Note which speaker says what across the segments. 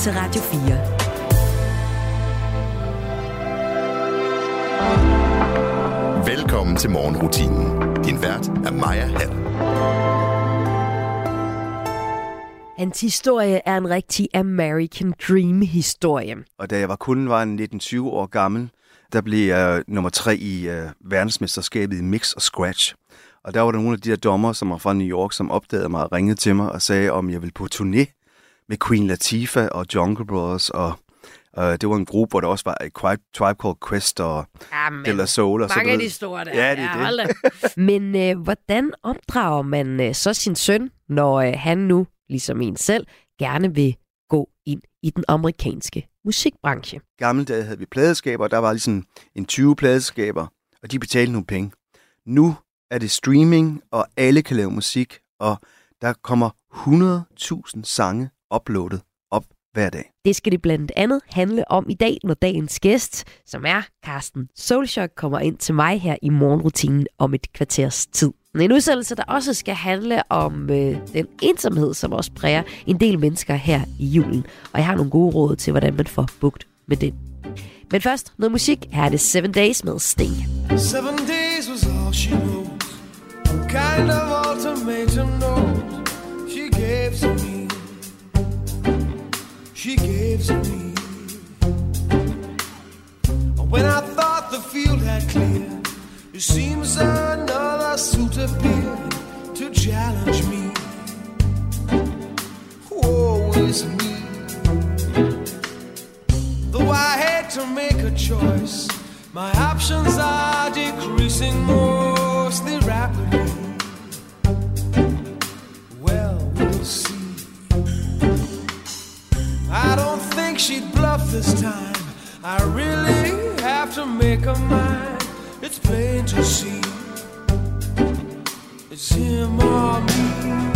Speaker 1: til Radio 4.
Speaker 2: Velkommen til morgenrutinen. Din vært er Maja Hall.
Speaker 1: Hans historie er en rigtig American Dream-historie.
Speaker 3: Og da jeg var kun var 19-20 år gammel, der blev jeg nummer tre i uh, verdensmesterskabet i mix og scratch. Og der var der nogle af de der dommer, som var fra New York, som opdagede mig og ringede til mig og sagde, om jeg ville på turné med Queen Latifah og Jungle Brothers. Og uh, det var en gruppe, hvor der også var Tribe, Tribe Called Quest og
Speaker 1: Jamen,
Speaker 3: De La Soul. Og
Speaker 1: mange af
Speaker 3: de
Speaker 1: store der.
Speaker 3: Ja, det er det.
Speaker 1: det. Men øh, hvordan opdrager man øh, så sin søn, når øh, han nu, ligesom en selv, gerne vil gå ind i den amerikanske musikbranche?
Speaker 3: Gamle dage havde vi pladeskaber, der var ligesom en 20 pladeskaber, og de betalte nogle penge. Nu er det streaming, og alle kan lave musik, og der kommer 100.000 sange uploadet op hver dag.
Speaker 1: Det skal det blandt andet handle om i dag, når dagens gæst, som er Carsten Solchok, kommer ind til mig her i morgenrutinen om et kvarters tid. En udsendelse, der også skal handle om øh, den ensomhed, som også præger en del mennesker her i julen. Og jeg har nogle gode råd til, hvordan man får bugt med det. Men først noget musik. Her er det Seven Days med Sting.
Speaker 4: Seven days was all she wrote. Kind of ultimatum note she gave to me. She gave to me. When I thought the field had cleared, it seems another suit appeared to challenge me. Is me. Though I had to make a choice, my options are decreasing mostly rapidly. This time. I really have to make a mind. It's plain to see. It's him or me.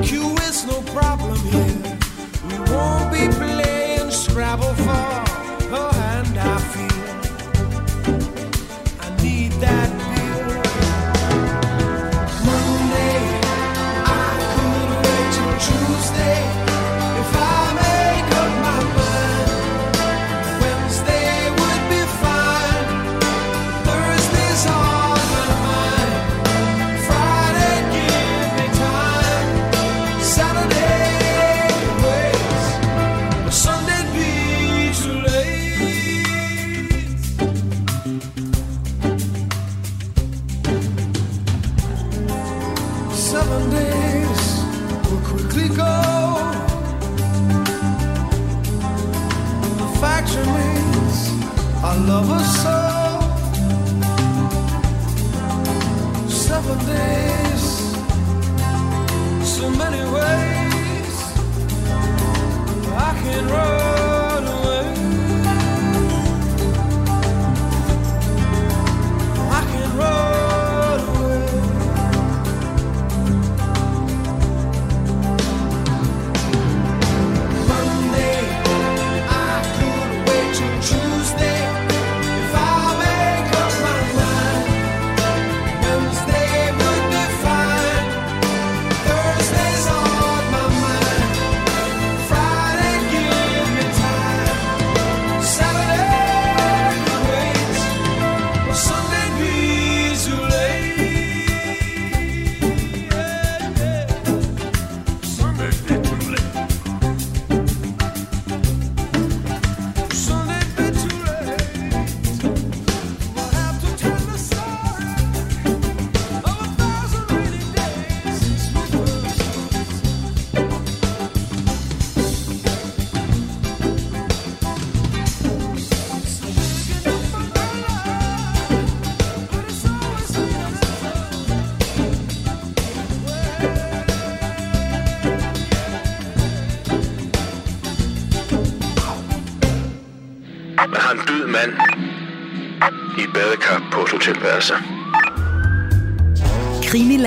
Speaker 4: IQ is no problem here.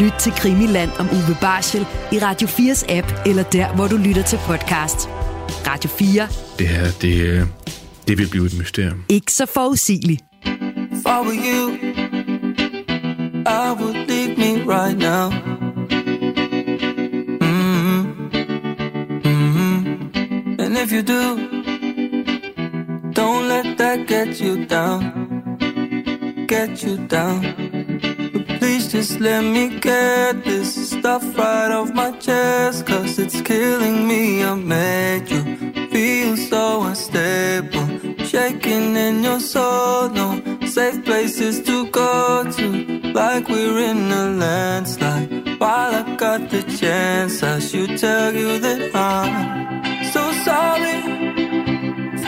Speaker 5: Lyt til Krimiland om Uwe Barschel i Radio 4's app, eller der, hvor du lytter til podcast. Radio 4.
Speaker 6: Det her, det, øh, det vil blive et mysterium.
Speaker 5: Ikke så forudsigeligt.
Speaker 7: Were you, I would leave me right now. Mm-hmm. Mm-hmm. And if you do, don't let that get you down. Get you down. Just let me get this stuff right off my chest. Cause it's killing me. I made you feel so unstable. Shaking in your soul. No safe places to go to. Like we're in a landslide. While I got the chance, I should tell you that I'm so sorry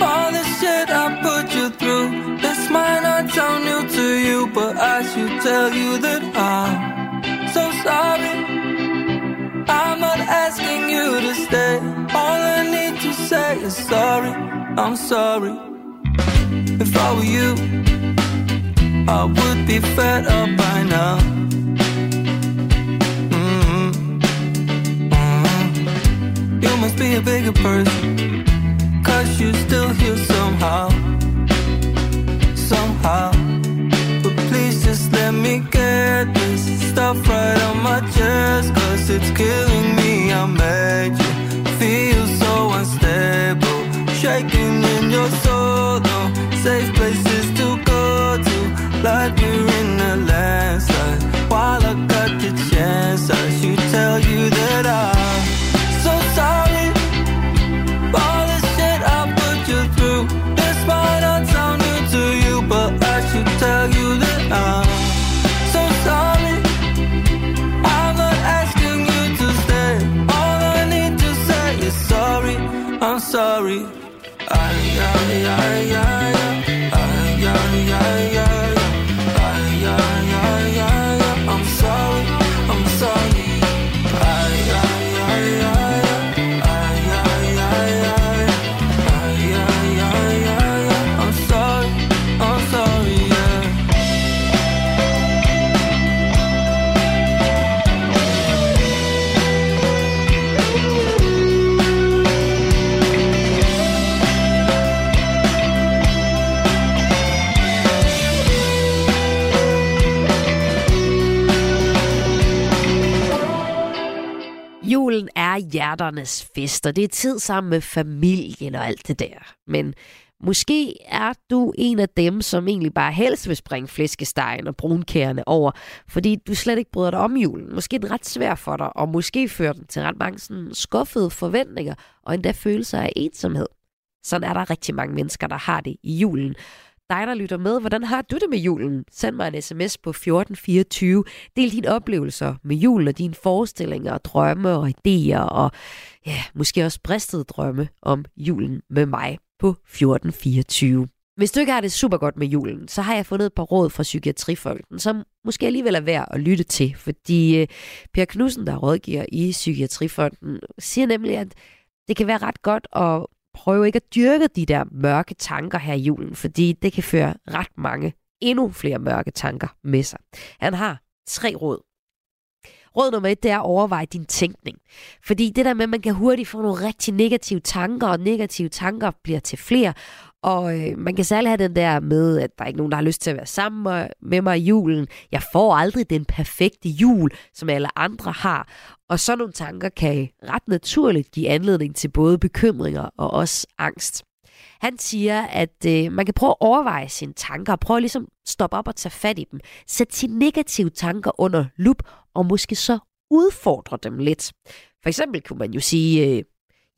Speaker 7: for the shit I put you through. This might not sound new to you, but I should tell you that I'm so sorry. I'm not asking you to stay. All I need to say is sorry. I'm sorry. If I were you, I would be fed up by now. Mhm. Mhm. You must be a bigger person. Cause you still here somehow. Somehow. But please just let me get this stuff right on my chest. Cause it's killing me. I made you feel so unstable. Shaking in your soul. No safe places to go to. Like we're in a
Speaker 1: værternes fester. fest, og det er tid sammen med familien og alt det der. Men måske er du en af dem, som egentlig bare helst vil springe flæskestegen og brunkærne over, fordi du slet ikke bryder dig om julen. Måske er den ret svær for dig, og måske fører den til ret mange sådan skuffede forventninger og endda følelser af ensomhed. Sådan er der rigtig mange mennesker, der har det i julen. Dig, der lytter med, hvordan har du det med julen? Send mig en sms på 1424. Del dine oplevelser med julen og dine forestillinger og drømme og idéer og ja, måske også bristede drømme om julen med mig på 1424. Hvis du ikke har det super godt med julen, så har jeg fundet et par råd fra Psykiatrifonden, som måske alligevel er værd at lytte til, fordi øh, Per Knudsen, der rådgiver i Psykiatrifonden, siger nemlig, at det kan være ret godt at prøv ikke at dyrke de der mørke tanker her i julen, fordi det kan føre ret mange, endnu flere mørke tanker med sig. Han har tre råd. Råd nummer et, det er at overveje din tænkning. Fordi det der med, at man kan hurtigt få nogle rigtig negative tanker, og negative tanker bliver til flere. Og øh, man kan særlig have den der med, at der er ikke nogen, der har lyst til at være sammen med mig i julen. Jeg får aldrig den perfekte jul, som alle andre har. Og sådan nogle tanker kan ret naturligt give anledning til både bekymringer og også angst. Han siger, at øh, man kan prøve at overveje sine tanker, og prøve at ligesom stoppe op og tage fat i dem. Sæt sine negative tanker under lup, og måske så udfordre dem lidt. For eksempel kunne man jo sige, øh,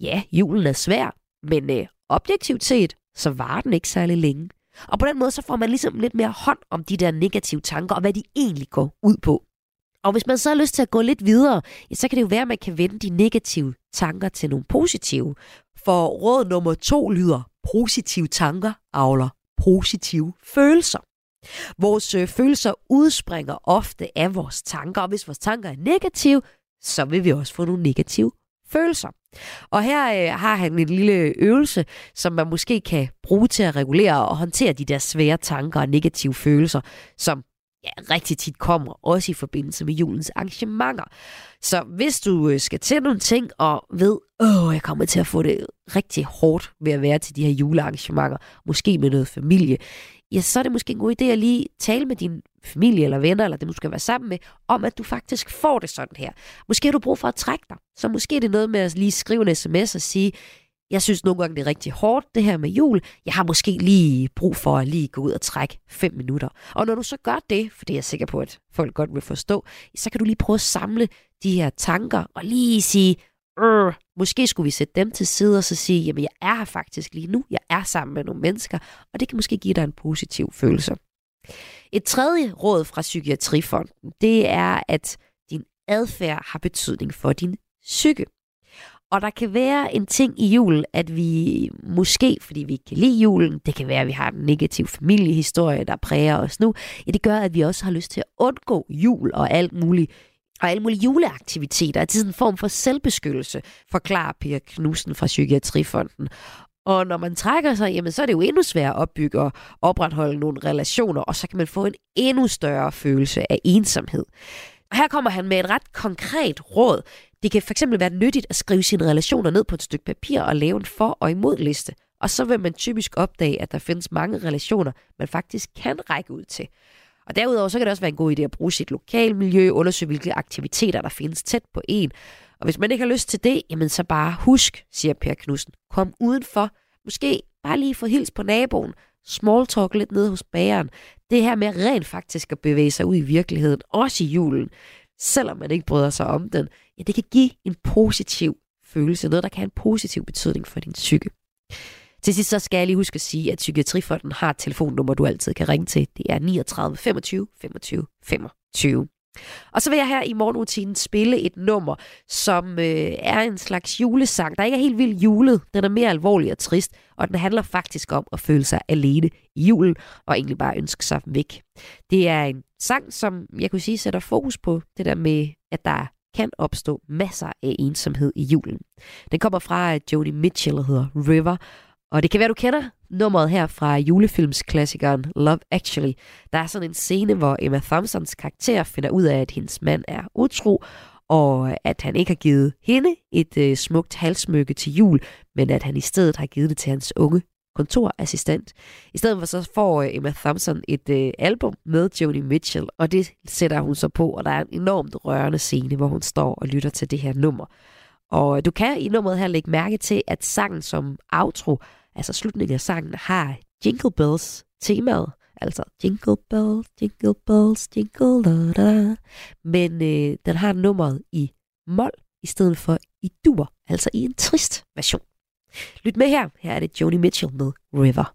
Speaker 1: ja, julen er svær, men øh, objektivt set, så var den ikke særlig længe. Og på den måde, så får man ligesom lidt mere hånd om de der negative tanker, og hvad de egentlig går ud på. Og hvis man så har lyst til at gå lidt videre, ja, så kan det jo være, at man kan vende de negative tanker til nogle positive. For råd nummer to lyder, positive tanker avler positive følelser. Vores øh, følelser udspringer ofte af vores tanker, og hvis vores tanker er negative, så vil vi også få nogle negative følelser. Og her øh, har han en lille øvelse, som man måske kan bruge til at regulere og håndtere de der svære tanker og negative følelser, som ja, rigtig tit kommer, også i forbindelse med julens arrangementer. Så hvis du øh, skal til nogle ting og ved, åh, jeg kommer til at få det rigtig hårdt ved at være til de her julearrangementer, måske med noget familie, ja, så er det måske en god idé at lige tale med din familie eller venner, eller dem du skal være sammen med, om at du faktisk får det sådan her. Måske har du brug for at trække dig. Så måske er det noget med at lige skrive en sms og sige, jeg synes nogle gange, det er rigtig hårdt, det her med jul. Jeg har måske lige brug for at lige gå ud og trække 5 minutter. Og når du så gør det, for det er jeg sikker på, at folk godt vil forstå, så kan du lige prøve at samle de her tanker og lige sige, øh, måske skulle vi sætte dem til side og så sige, jamen jeg er her faktisk lige nu, jeg er sammen med nogle mennesker, og det kan måske give dig en positiv følelse. Et tredje råd fra Psykiatrifonden, det er, at din adfærd har betydning for din psyke. Og der kan være en ting i julen, at vi måske, fordi vi ikke kan lide julen, det kan være, at vi har en negativ familiehistorie, der præger os nu, ja, det gør, at vi også har lyst til at undgå jul og alt muligt og alle mulige juleaktiviteter. Det er sådan en form for selvbeskyttelse, forklarer Pia Knudsen fra Psykiatrifonden. Og når man trækker sig, jamen, så er det jo endnu sværere at opbygge og opretholde nogle relationer, og så kan man få en endnu større følelse af ensomhed. Og her kommer han med et ret konkret råd. Det kan fx være nyttigt at skrive sine relationer ned på et stykke papir og lave en for- og imodliste. Og så vil man typisk opdage, at der findes mange relationer, man faktisk kan række ud til. Og derudover så kan det også være en god idé at bruge sit lokalmiljø, undersøge hvilke aktiviteter, der findes tæt på en. Og hvis man ikke har lyst til det, jamen så bare husk, siger Per Knudsen. Kom udenfor. Måske bare lige få hils på naboen. Small talk lidt nede hos bageren. Det her med rent faktisk at bevæge sig ud i virkeligheden, også i julen, selvom man ikke bryder sig om den, ja, det kan give en positiv følelse, noget der kan have en positiv betydning for din psyke. Til sidst så skal jeg lige huske at sige, at Psykiatrifonden har et telefonnummer, du altid kan ringe til. Det er 39 25 25 25. Og så vil jeg her i morgenrutinen spille et nummer, som øh, er en slags julesang, der ikke er helt vildt julet. Den er mere alvorlig og trist, og den handler faktisk om at føle sig alene i julen, og egentlig bare ønske sig væk. Det er en sang, som jeg kunne sige sætter fokus på det der med, at der kan opstå masser af ensomhed i julen. Den kommer fra øh, Joni Mitchell og hedder River, og det kan være, du kender nummeret her fra julefilmsklassikeren Love Actually. Der er sådan en scene, hvor Emma Thompsons karakter finder ud af, at hendes mand er utro, og at han ikke har givet hende et øh, smukt halsmykke til jul, men at han i stedet har givet det til hans unge kontorassistent. I stedet for så får øh, Emma Thompson et øh, album med Joni Mitchell, og det sætter hun så på, og der er en enormt rørende scene, hvor hun står og lytter til det her nummer. Og du kan i nummeret her lægge mærke til, at sangen som outro, altså slutningen af sangen, har Jingle Bells temaet. Altså Jingle Bells, Jingle Bells, Jingle da da. Men øh, den har nummeret i mol i stedet for i dur, altså i en trist version. Lyt med her. Her er det Joni Mitchell med River.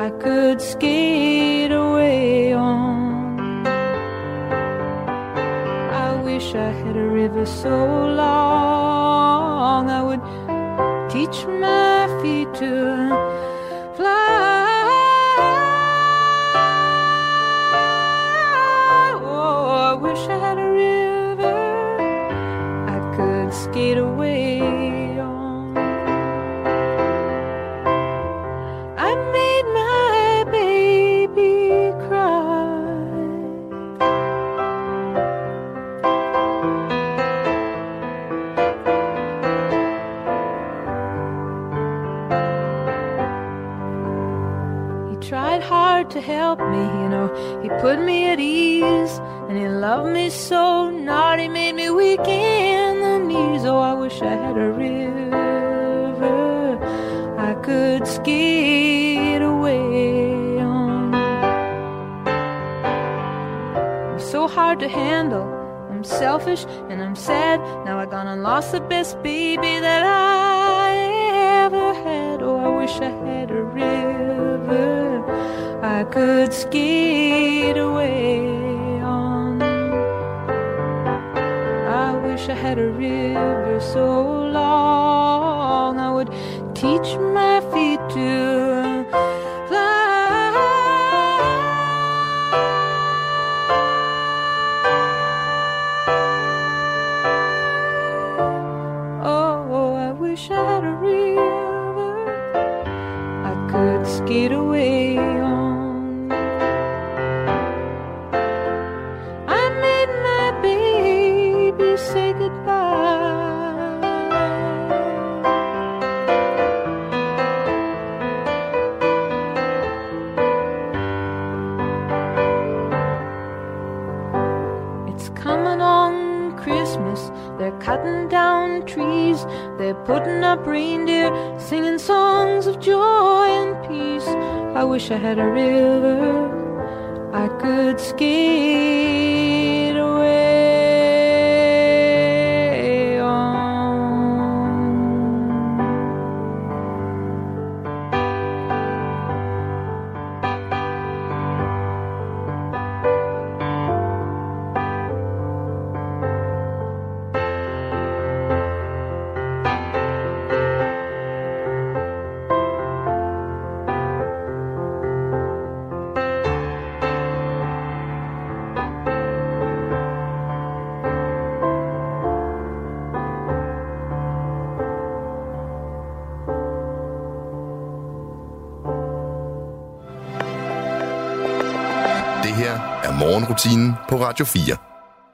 Speaker 8: I could skate away on. I wish I had a river so long I would teach my feet to so. naughty, made me weak in the knees. Oh, I wish I had a river I could skate away on. You're so hard to handle. I'm selfish and I'm sad. Now I gone and lost the best baby that I ever had. Oh, I wish I had a river I could skate had a river so long I would teach my feet to fly. Oh, I wish I had a river I could skate away on.
Speaker 2: Morgenrutinen på Radio 4.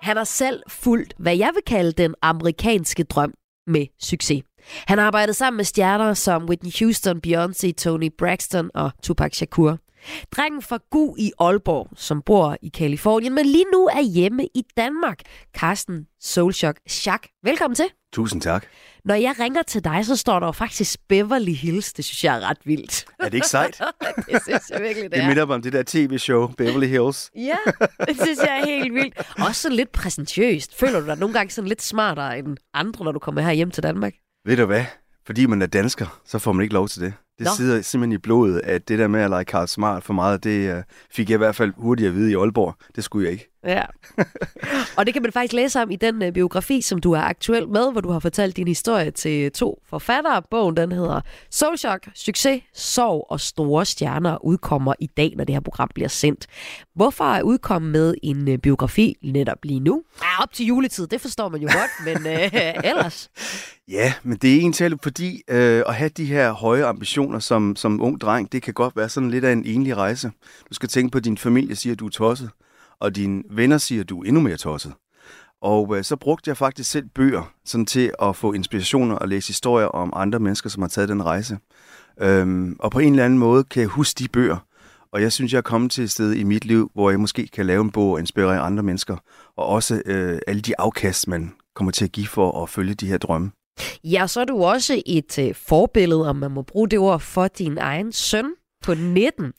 Speaker 1: Han har selv fulgt, hvad jeg vil kalde den amerikanske drøm med succes. Han har arbejdet sammen med stjerner som Whitney Houston, Beyoncé, Tony Braxton og Tupac Shakur. Drengen fra Gu i Aalborg, som bor i Kalifornien, men lige nu er hjemme i Danmark. Carsten Soulshock Schack, velkommen til.
Speaker 3: Tusind tak.
Speaker 1: Når jeg ringer til dig, så står der jo faktisk Beverly Hills. Det synes jeg er ret vildt.
Speaker 3: Er det ikke sejt?
Speaker 1: det synes jeg virkelig, det
Speaker 3: Det
Speaker 1: er.
Speaker 3: minder mig om det der tv-show, Beverly Hills.
Speaker 1: Ja, det synes jeg er helt vildt. Også sådan lidt præsentøst. Føler du dig nogle gange sådan lidt smartere end andre, når du kommer her hjem til Danmark?
Speaker 3: Ved du hvad? Fordi man er dansker, så får man ikke lov til det. Det
Speaker 1: Nå.
Speaker 3: sidder simpelthen i blodet, at det der med at lege Karl Smart for meget, det uh, fik jeg i hvert fald hurtigt at vide i Aalborg. Det skulle jeg ikke.
Speaker 1: Ja. og det kan man faktisk læse om i den uh, biografi, som du er aktuel med, hvor du har fortalt din historie til to forfattere. Bogen den hedder Soul Shock, Succes, Sorg og Store Stjerner udkommer i dag, når det her program bliver sendt. Hvorfor er udkommet med en uh, biografi netop lige nu? Ja, op til juletid, det forstår man jo godt, men uh, ellers...
Speaker 3: Ja, men det er egentlig fordi øh, at have de her høje ambitioner som, som ung dreng, det kan godt være sådan lidt af en enlig rejse. Du skal tænke på, at din familie siger, at du er tosset, og dine venner siger, at du er endnu mere tosset. Og øh, så brugte jeg faktisk selv bøger sådan til at få inspirationer og læse historier om andre mennesker, som har taget den rejse. Øhm, og på en eller anden måde kan jeg huske de bøger, og jeg synes, jeg er kommet til et sted i mit liv, hvor jeg måske kan lave en bog og inspirere andre mennesker, og også øh, alle de afkast, man kommer til at give for at følge de her drømme.
Speaker 1: Ja, så er du også et øh, forbillede, om man må bruge det ord, for din egen søn på 19.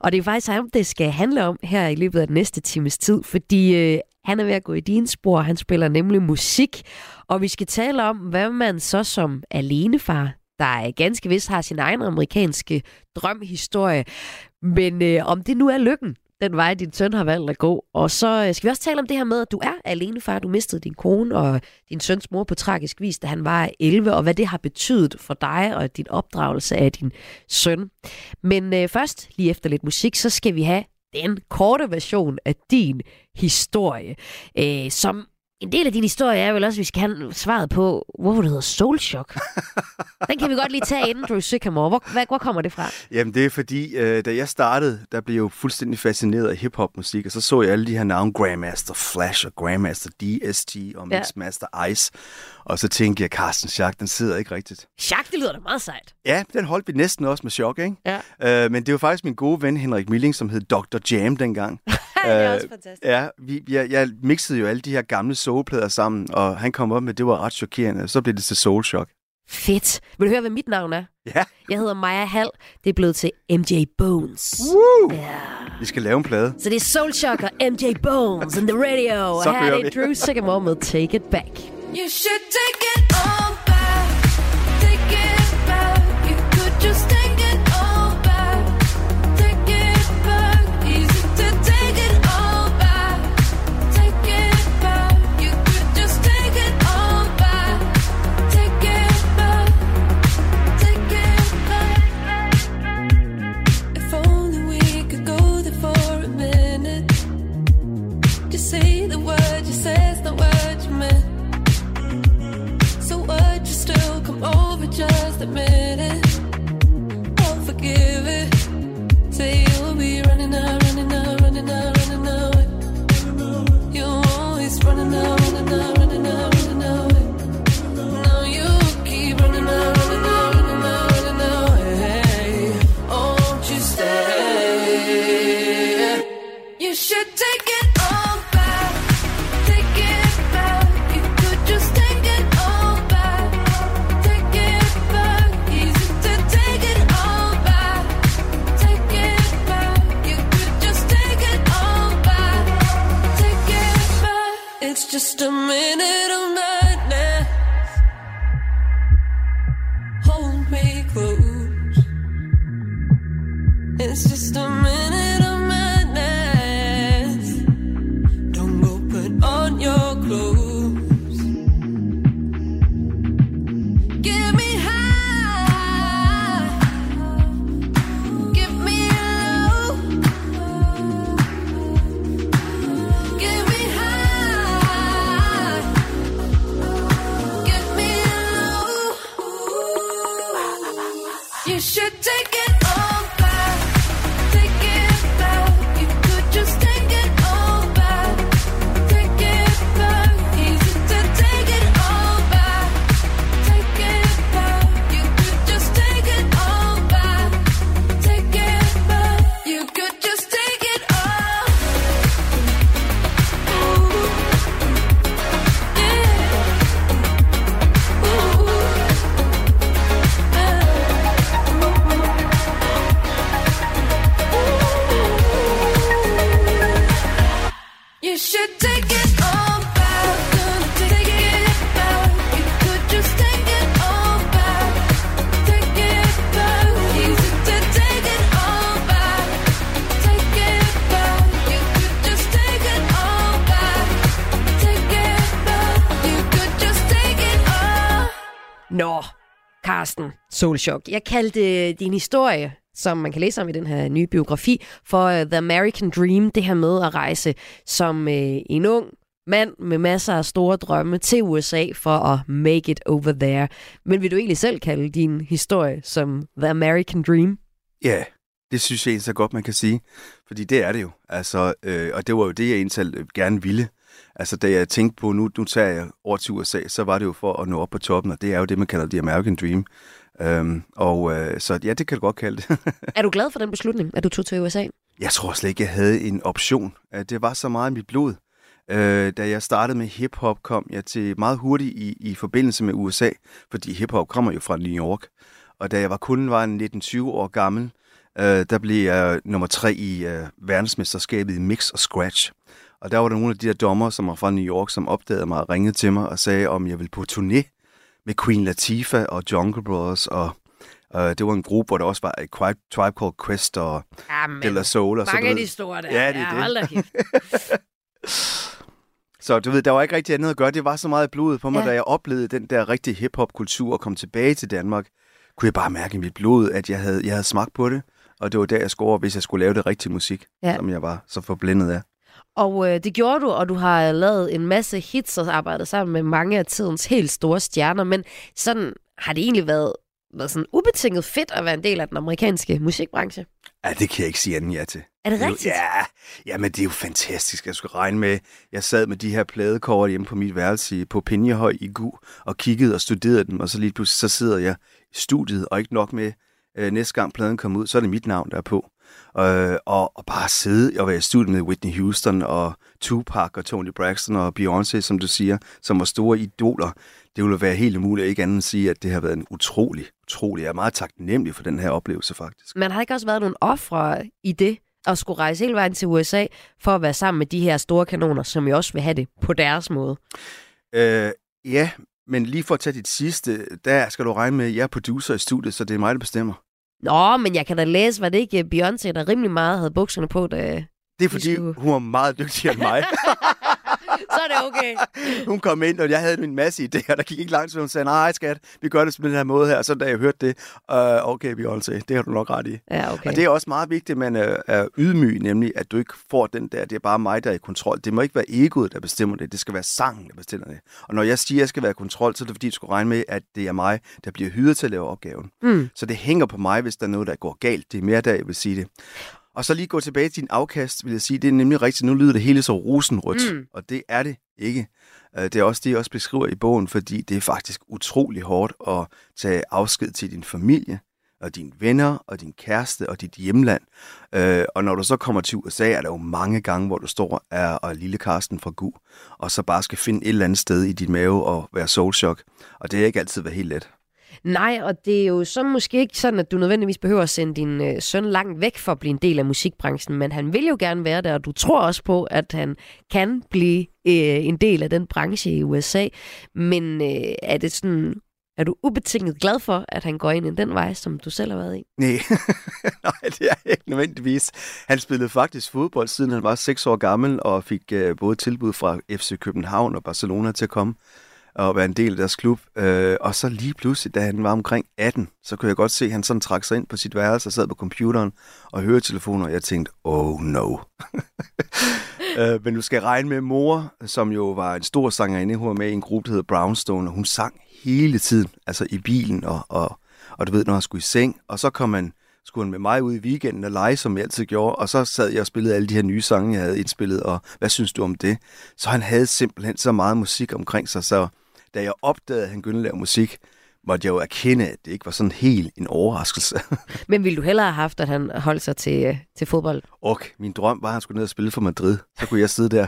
Speaker 1: Og det er faktisk ham, det skal handle om her i løbet af den næste times tid, fordi øh, han er ved at gå i dine spor. Han spiller nemlig musik, og vi skal tale om, hvad man så som alenefar, der er ganske vist har sin egen amerikanske drømhistorie, men øh, om det nu er lykken, den vej, din søn har valgt at gå. Og så øh, skal vi også tale om det her med, at du er alenefar. Du mistede din kone og din søns mor på tragisk vis, da han var 11, og hvad det har betydet for dig og din opdragelse af din søn. Men øh, først, lige efter lidt musik, så skal vi have den korte version af din historie, øh, som en del af din historie er vel også, at vi skal have svaret på, hvorfor det hedder Soul Shock. Den kan vi godt lige tage inden, Drew Sycamore. Hvor, hvad, hvor kommer det fra?
Speaker 3: Jamen, det er fordi, øh, da jeg startede, der blev jeg jo fuldstændig fascineret af hip-hop-musik, og så så jeg alle de her navne, Grandmaster Flash og Grandmaster DST og
Speaker 1: Ja.
Speaker 3: Mixmaster Ice. Og så tænkte jeg, Carsten Schack, den sidder ikke rigtigt.
Speaker 1: Jacques, det lyder da meget sejt.
Speaker 3: Ja, den holdt vi næsten også med chok, ikke?
Speaker 1: Ja.
Speaker 3: Øh, men det var faktisk min gode ven Henrik Milling, som hed Dr. Jam dengang.
Speaker 1: det er
Speaker 3: Øh,
Speaker 1: også fantastisk.
Speaker 3: Ja, vi, jeg, jeg mixede jo alle de her gamle soulplader sammen, og han kom op med, at det var ret chokerende. Så blev det til Soul Shock.
Speaker 1: Fedt. Vil du høre, hvad mit navn er?
Speaker 3: Ja.
Speaker 1: Jeg hedder Maja Hall. Det er blevet til MJ Bones.
Speaker 3: Woo!
Speaker 1: Ja.
Speaker 3: Vi skal lave en plade.
Speaker 1: Så det er Soul Shock og MJ Bones in the radio.
Speaker 3: Så
Speaker 1: og her er det. Drew Sycamore med Take It Back.
Speaker 9: You should take it all back. Take it back. You could just just admit
Speaker 1: Solchok. Jeg kaldte øh, din historie, som man kan læse om i den her nye biografi, for uh, The American Dream. Det her med at rejse som uh, en ung mand med masser af store drømme til USA for at make it over there. Men vil du egentlig selv kalde din historie som The American Dream?
Speaker 3: Ja, det synes jeg så godt, man kan sige. Fordi det er det jo. Altså, øh, og det var jo det, jeg egentlig gerne ville. Altså, da jeg tænkte på, nu, nu tager jeg over til USA, så var det jo for at nå op på toppen, og det er jo det, man kalder The American Dream. Øhm, og øh, så ja, det kan du godt kalde det.
Speaker 1: Er du glad for den beslutning, at du tog til USA?
Speaker 3: Jeg tror slet ikke, jeg havde en option. Øh, Det var så meget i mit blod. Øh, da jeg startede med hiphop, kom jeg til meget hurtigt i, i forbindelse med USA, fordi hiphop kommer jo fra New York. Og da jeg var kun var en 19-20 år gammel, øh, der blev jeg nummer tre i øh, verdensmesterskabet i mix og scratch. Og der var der nogle af de der dommer, som var fra New York, som opdagede mig og ringede til mig og sagde, om jeg ville på turné med Queen Latifah og Jungle Brothers. Og øh, det var en gruppe, hvor der også var Tribe, Tribe Called Quest og
Speaker 1: Jamen,
Speaker 3: De La Soul. Og
Speaker 1: mange
Speaker 3: du
Speaker 1: af de store der.
Speaker 3: Ja, det er
Speaker 1: ja,
Speaker 3: det. Så du ved, der var ikke rigtig andet at gøre. Det var så meget blodet på mig,
Speaker 1: Ja.
Speaker 3: da jeg oplevede den der rigtige hip-hop-kultur og kom tilbage til Danmark, kunne jeg bare mærke i mit blod, at jeg havde, jeg havde smagt på det. Og det var der, jeg over, hvis jeg skulle lave det rigtige musik,
Speaker 1: ja.
Speaker 3: som jeg var så forblændet af.
Speaker 1: Og øh, det gjorde du, og du har lavet en masse hits og arbejdet sammen med mange af tidens helt store stjerner. Men sådan har det egentlig været, været sådan ubetinget fedt at være en del af den amerikanske musikbranche.
Speaker 3: Ja, det kan jeg ikke sige anden ja til.
Speaker 1: Er det rigtigt?
Speaker 3: Ja, ja, men det er jo fantastisk. Jeg skulle regne med, jeg sad med de her pladekort hjemme på mit værelse på Pinjehøj i Gu, og kiggede og studerede dem, og så lige pludselig så sidder jeg i studiet, og ikke nok med, øh, næste gang pladen kommer ud, så er det mit navn, der er på. Øh, og, og bare sidde og være i studiet med Whitney Houston og Tupac og Tony Braxton og Beyoncé, som du siger, som var store idoler. Det ville være helt umuligt ikke andet end at sige, at det har været en utrolig, utrolig. Jeg er meget taknemmelig for den her oplevelse, faktisk.
Speaker 1: Men har ikke også været nogle ofre i det, at skulle rejse hele vejen til USA for at være sammen med de her store kanoner, som jo også vil have det på deres måde?
Speaker 3: Øh, ja, men lige for at tage dit sidste, der skal du regne med, at jeg er producer i studiet, så det er mig, der bestemmer.
Speaker 1: Nå, men jeg kan da læse, var det ikke Beyoncé, der rimelig meget havde bukserne på, da...
Speaker 3: Det er fordi,
Speaker 1: skulle-
Speaker 3: hun var meget dygtigere end mig.
Speaker 1: Så det okay.
Speaker 3: hun kom ind, og jeg havde en masse idéer. Der gik ikke lang tid, hun sagde, nej skat, vi gør det på den her måde her. Og så da jeg hørte det, uh, okay Beyoncé, det har du nok ret i.
Speaker 1: Ja, okay.
Speaker 3: Og det er også meget vigtigt, at man er, er ydmyg, nemlig at du ikke får den der, det er bare mig, der er i kontrol. Det må ikke være egoet, der bestemmer det. Det skal være sangen, der bestemmer det. Og når jeg siger, at jeg skal være i kontrol, så er det fordi, du skal regne med, at det er mig, der bliver hyret til at lave opgaven.
Speaker 1: Mm.
Speaker 3: Så det hænger på mig, hvis der er noget, der går galt. Det er mere der, jeg vil sige det. Og så lige gå tilbage til din afkast, vil jeg sige, det er nemlig rigtigt. Nu lyder det hele så rosenrødt,
Speaker 1: Mm.
Speaker 3: og det er det ikke. Øh, Det er også det, jeg også beskriver i bogen, fordi det er faktisk utrolig hårdt at tage afsked til din familie, og dine venner, og din kæreste, og dit hjemland. Øh, Og når du så kommer til USA, er der jo mange gange, hvor du står er, og lille Karsten fra Gu, og så bare skal finde et eller andet sted i dit mave og være soulshock. Og det har ikke altid været helt let.
Speaker 1: Nej, og det er jo så måske ikke sådan, at du nødvendigvis behøver at sende din øh, søn langt væk for at blive en del af musikbranchen, men han vil jo gerne være der, og du tror også på, at han kan blive øh, en del af den branche i USA. Men øh, er det sådan, er du ubetinget glad for, at han går ind i den vej, som du selv har været i?
Speaker 3: Nej, Nej det er ikke nødvendigvis. Han spillede faktisk fodbold, siden han var 6 år gammel, og fik uh, både tilbud fra FC København og Barcelona til at komme og være en del af deres klub. Øh, og så lige pludselig, da han var omkring 18, så kunne jeg godt se, at han sådan trak sig ind på sit værelse og sad på computeren og hørte telefoner, og jeg tænkte, oh no. øh, men du skal regne med mor, som jo var en stor sangerinde. Hun var med i en gruppe, der hedder Brownstone, og hun sang hele tiden, altså i bilen, og, og, og du ved, når han skulle i seng. Og så kom han, skulle han med mig ud i weekenden og lege, som jeg altid gjorde. Og så sad jeg og spillede alle de her nye sange, jeg havde indspillet, og hvad synes du om det? Så han havde simpelthen så meget musik omkring sig, så da jeg opdagede, at han begyndte at lave musik, måtte jeg jo erkende, at det ikke var sådan helt en overraskelse.
Speaker 1: Men ville du hellere have haft, at han holdt sig til, øh, til fodbold?
Speaker 3: og min drøm var, at han skulle ned og spille for Madrid. Så kunne jeg sidde der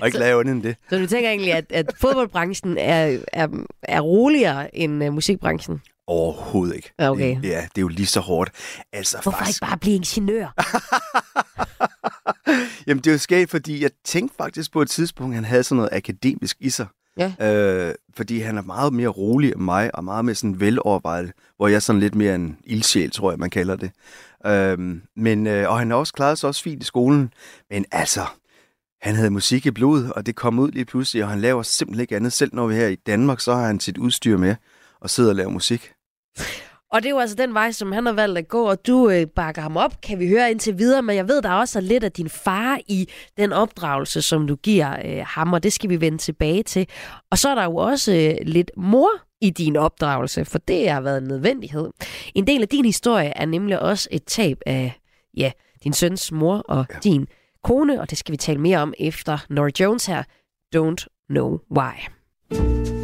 Speaker 3: og ikke
Speaker 1: Så-
Speaker 3: lave andet end det.
Speaker 1: Så du tænker egentlig, at, at fodboldbranchen er, er, er roligere end uh, musikbranchen?
Speaker 3: Overhovedet ikke.
Speaker 1: Ja, okay.
Speaker 3: Det, ja, det er jo lige så hårdt. Altså,
Speaker 1: Hvorfor
Speaker 3: faktisk,
Speaker 1: ikke bare blive ingeniør?
Speaker 3: Jamen, det er jo skægt, fordi jeg tænkte faktisk på et tidspunkt, at han havde sådan noget akademisk i sig.
Speaker 1: Ja.
Speaker 3: Øh, fordi han er meget mere rolig end mig, og meget mere sådan velovervejet, hvor jeg er sådan lidt mere en ildsjæl, tror jeg, man kalder det. Øh, men, øh, og han har også klaret sig også fint i skolen. Men altså, han havde musik i blodet, og det kom ud lige pludselig, og han laver simpelthen ikke andet. Selv når vi er her i Danmark, så har han sit udstyr med og sidder og laver musik.
Speaker 1: Og det er jo altså den vej, som han har valgt at gå, og du øh, bakker ham op, kan vi høre indtil videre. Men jeg ved, der også er lidt af din far i den opdragelse, som du giver øh, ham, og det skal vi vende tilbage til. Og så er der jo også øh, lidt mor i din opdragelse, for det har været en nødvendighed. En del af din historie er nemlig også et tab af ja, din søns mor og ja. din kone, og det skal vi tale mere om efter Nora Jones her. Don't know why.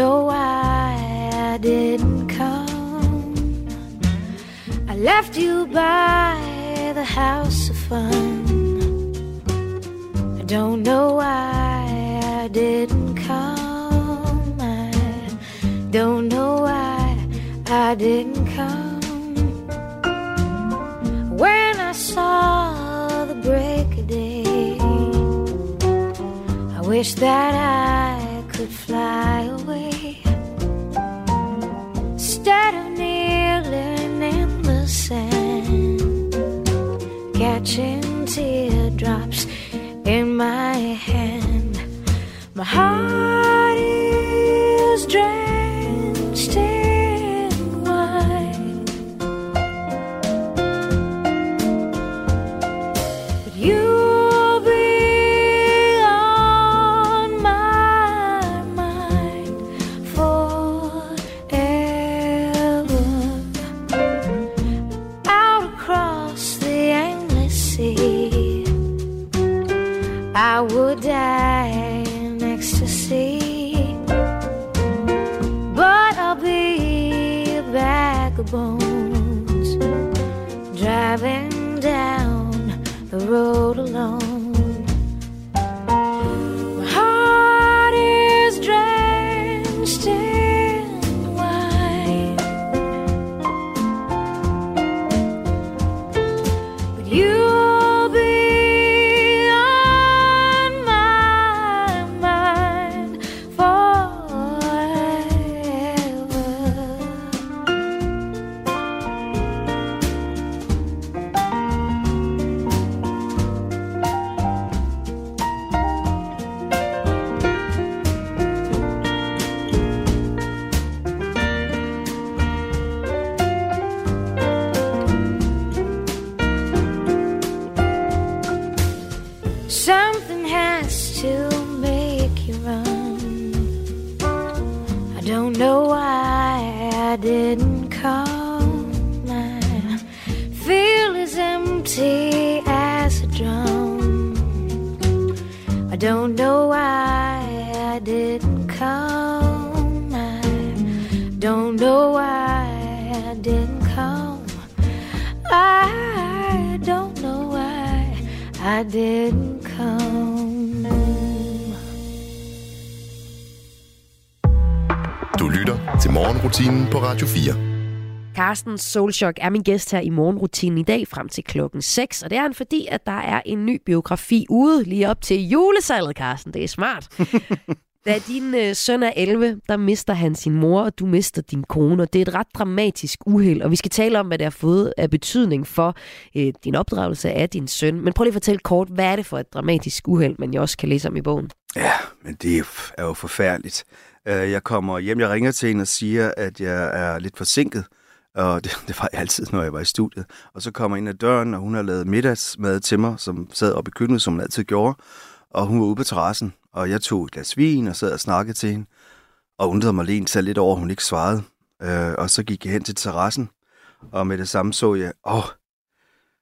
Speaker 9: Know why I didn't come. I left you by the house of fun. I don't know why I didn't come. I don't know why I didn't come. When I saw the break of day, I wish that I could fly away. Instead of kneeling in the sand, catching teardrops
Speaker 10: in my hand. My heart don't know why I didn't come. I don't know why I didn't come. I don't know why I didn't come.
Speaker 2: Du lytter til morgenrutinen på Radio 4.
Speaker 1: Carsten Solchok er min gæst her i morgenrutinen i dag frem til klokken 6, og det er han fordi, at der er en ny biografi ude lige op til julesalget, Carsten. Det er smart. Da din øh, søn er 11, der mister han sin mor, og du mister din kone. Og det er et ret dramatisk uheld, og vi skal tale om, hvad det har fået af betydning for øh, din opdragelse af din søn. Men prøv lige at fortælle kort, hvad er det for et dramatisk uheld, man jo også kan læse om i bogen?
Speaker 3: Ja, men det er jo- forfærdeligt. Øh, Jeg kommer hjem, jeg ringer til hende og siger, at jeg er lidt forsinket. Og det, det var jeg altid, når jeg var i studiet. Og så kommer jeg ind ad døren, og hun har lavet middagsmad til mig, som sad oppe i køkkenet, som hun altid gjorde. Og hun var ude på terrassen, og jeg tog et glas vin og sad og snakkede til hende. Og undrede mig lige selv lidt over, at hun ikke svarede. Øh, og så gik jeg hen til terrassen, og med det samme så jeg, åh, oh,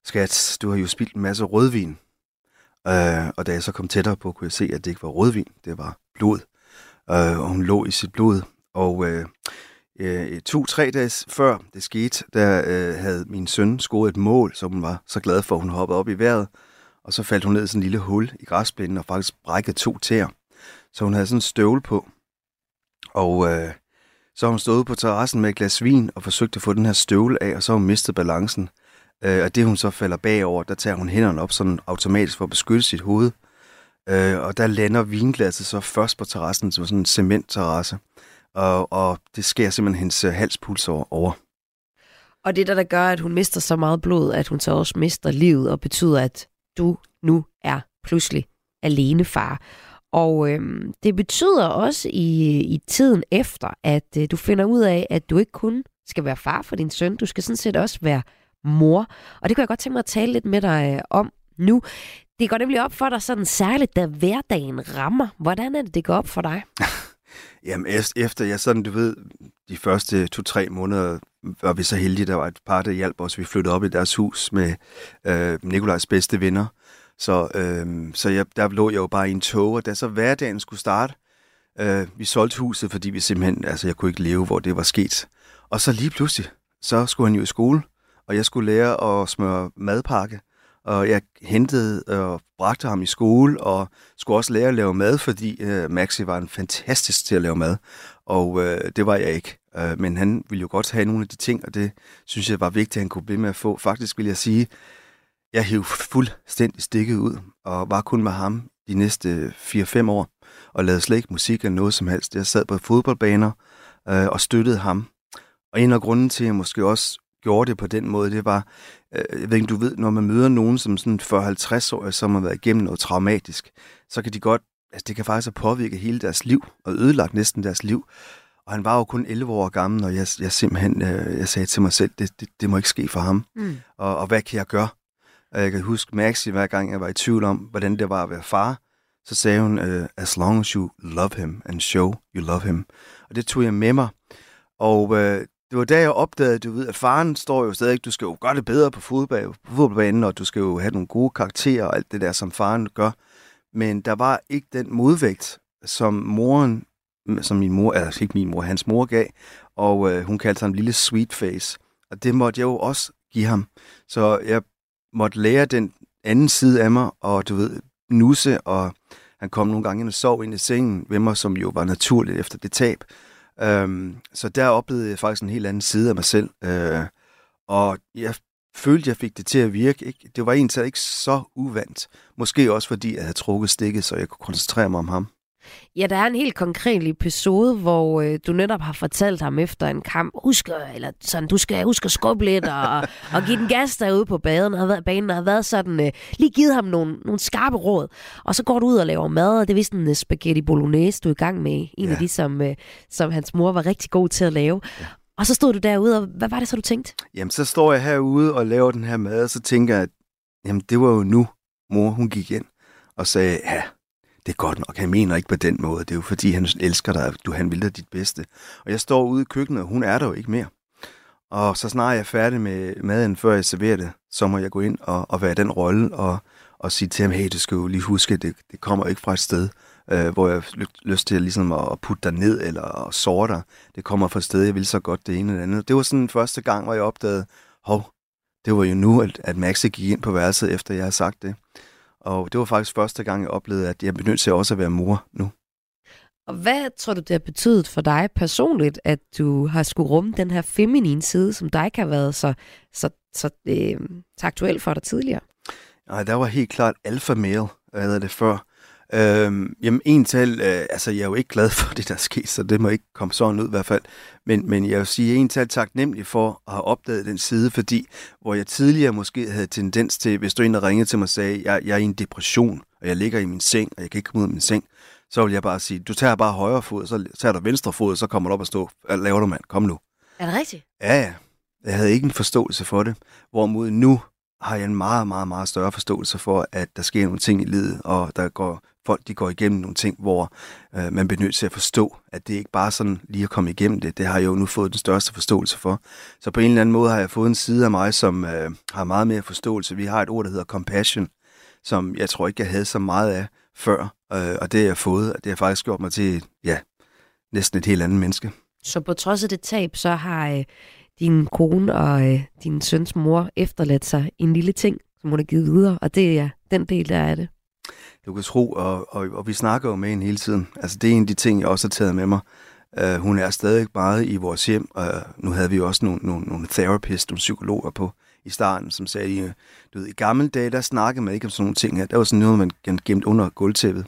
Speaker 3: skat, du har jo spildt en masse rødvin. Øh, og da jeg så kom tættere på, kunne jeg se, at det ikke var rødvin, det var blod. Øh, og hun lå i sit blod. Og øh, øh, to-tre dage før det skete, der øh, havde min søn scoret et mål, som hun var så glad for, at hun hoppede op i vejret. Og så faldt hun ned i sådan en lille hul i græsplænen og faktisk brækkede to tæer. Så hun havde sådan en støvle på. Og øh, så har hun stået på terrassen med et glas vin og forsøgt at få den her støvle af, og så har hun mistet balancen. Øh, og det hun så falder bagover, der tager hun hænderne op sådan automatisk for at beskytte sit hoved. Øh, og der lander vinglasset så først på terrassen, som sådan en cementterrasse. Og, og det sker simpelthen hendes øh, halspuls over.
Speaker 1: Og det er der, der gør, at hun mister så meget blod, at hun så også mister livet, og betyder, at du nu er pludselig alene far. Og øhm, det betyder også i, i tiden efter, at øh, du finder ud af, at du ikke kun skal være far for din søn, du skal sådan set også være mor. Og det kan jeg godt tænke mig at tale lidt med dig øh, om nu. Det går nemlig op for dig sådan særligt, da hverdagen rammer. Hvordan er det, det går op for dig?
Speaker 3: Jamen, efter jeg sådan, du ved, de første to-tre måneder var vi så heldige, der var et par, der hjalp os. Vi flyttede op i deres hus med øh, Nikolajs bedste venner. Så, øh, så jeg, der lå jeg jo bare i en tog, og da så hverdagen skulle starte, øh, vi solgte huset, fordi vi simpelthen, altså jeg kunne ikke leve, hvor det var sket. Og så lige pludselig, så skulle han jo i skole, og jeg skulle lære at smøre madpakke. Og jeg hentede og bragte ham i skole, og skulle også lære at lave mad, fordi øh, Maxi var en fantastisk til at lave mad. Og øh, det var jeg ikke. Øh, men han ville jo godt have nogle af de ting, og det synes jeg var vigtigt, at han kunne blive med at få. Faktisk vil jeg sige, jeg hævde fuldstændig stikket ud, og var kun med ham de næste 4-5 år, og lavede slet ikke musik eller noget som helst. Jeg sad på fodboldbaner øh, og støttede ham. Og en af grunden til, at jeg måske også gjorde det på den måde, det var, øh, jeg ved ikke, du ved, når man møder nogen som sådan 40-50 år, som har været igennem noget traumatisk, så kan de godt, altså det kan faktisk have påvirket hele deres liv, og ødelagt næsten deres liv. Og han var jo kun 11 år gammel, og jeg, jeg simpelthen, øh, jeg sagde til mig selv, det, det, det må ikke ske for ham.
Speaker 1: Mm.
Speaker 3: Og, og hvad kan jeg gøre? Og jeg kan huske Maxi, hver gang jeg var i tvivl om, hvordan det var at være far, så sagde hun, uh, as long as you love him and show you love him. Og det tog jeg med mig. Og øh, det var da jeg opdagede, du ved, at faren står jo stadig, du skal jo gøre det bedre på, fodbold, på fodboldbanen, og du skal jo have nogle gode karakterer og alt det der, som faren gør. Men der var ikke den modvægt, som moren, som min mor, altså ikke min mor, hans mor gav, og øh, hun kaldte ham lille sweet face. Og det måtte jeg jo også give ham. Så jeg måtte lære den anden side af mig, og du ved, nusse, og han kom nogle gange ind og sov ind i sengen ved mig, som jo var naturligt efter det tab. Øhm, så der oplevede jeg faktisk en helt anden side af mig selv. Øh, og jeg følte, jeg fik det til at virke. Ikke? Det var egentlig ikke så uvandt. Måske også fordi, jeg havde trukket stikket, så jeg kunne koncentrere mig om ham.
Speaker 1: Ja, der er en helt konkret episode, hvor øh, du netop har fortalt ham efter en kamp, husk, at- eller sådan, du skal huske at skubbe lidt og, og give den gas derude på banen, og har været, banen og har været sådan, øh, lige givet ham nogle, nogle skarpe råd. Og så går du ud og laver mad, og det er vist en øh, spaghetti bolognese, du er i gang med. En
Speaker 3: Ja.
Speaker 1: af de, som, øh, som hans mor var rigtig god til at lave. Og så stod du derude, og hvad var det så, du tænkte?
Speaker 3: Jamen, så står jeg herude og laver den her mad, og så tænker jeg, at jamen, det var jo nu, mor hun gik ind og sagde, ja, det er godt nok, han mener ikke på den måde. Det er jo fordi, han elsker dig, du, han vil dig dit bedste. Og jeg står ude i køkkenet, og hun er der jo ikke mere. Og så snart jeg er færdig med maden, før jeg serverer det, så må jeg gå ind og, og være den rolle og, og sige til ham, hey, du skal jo lige huske, det, det kommer ikke fra et sted, øh, hvor jeg har lyst til ligesom at, at putte dig ned eller at såre dig. Det kommer fra et sted, jeg vil så godt det ene eller andet. Det var sådan den første gang, hvor jeg opdagede, hov, det var jo nu, at, at Maxe gik ind på værelset, efter jeg havde sagt det. Og det var faktisk første gang, jeg oplevede, at jeg blev nødt til også at være mor nu.
Speaker 1: Og hvad tror du, det har betydet for dig personligt, at du har skulle rumme den her feminine side, som dig ikke har været så, så, så, øh, så aktuel for dig tidligere?
Speaker 3: Nej, der var helt klart alfa male, hvad hedder det før. Øhm, jamen, en tal, øh, altså jeg er jo ikke glad for det, der er sket, så det må ikke komme sådan ud i hvert fald. Men, men jeg vil sige, en tal taknemmelig for at have opdaget den side, fordi hvor jeg tidligere måske havde tendens til, hvis du en der ringede til mig og sagde, jeg, jeg er i en depression, og jeg ligger i min seng, og jeg kan ikke komme ud af min seng, så vil jeg bare sige, du tager bare højre fod, så tager du venstre fod, så kommer du op og stå. Laver du, mand? Kom nu.
Speaker 1: Er det rigtigt?
Speaker 3: Ja, ja. Jeg havde ikke en forståelse for det. Hvorimod nu har jeg en meget, meget, meget større forståelse for, at der sker nogle ting i livet, og der går folk, de går igennem nogle ting, hvor øh, man bliver nødt til at forstå, at det ikke bare sådan lige at komme igennem det. Det har jeg jo nu fået den største forståelse for. Så på en eller anden måde har jeg fået en side af mig, som øh, har meget mere forståelse. Vi har et ord, der hedder compassion, som jeg tror ikke, jeg havde så meget af før, øh, og det har jeg fået, og det har faktisk gjort mig til, ja, næsten et helt andet menneske.
Speaker 1: Så på trods af det tab, så har øh, din kone og øh, din søns mor efterladt sig en lille ting, som hun har givet videre, og det er den del, der er det.
Speaker 3: Du kan tro, og, og, og vi snakker jo med hende hele tiden. Altså, det er en af de ting, jeg også har taget med mig. Uh, hun er stadig meget i vores hjem, og nu havde vi jo også nogle, nogle, nogle therapists, nogle psykologer på i starten, som sagde, øh, du ved, i gamle dage, der snakkede man ikke om sådan nogle ting her. Der var sådan noget, man gemte under gulvtæppet.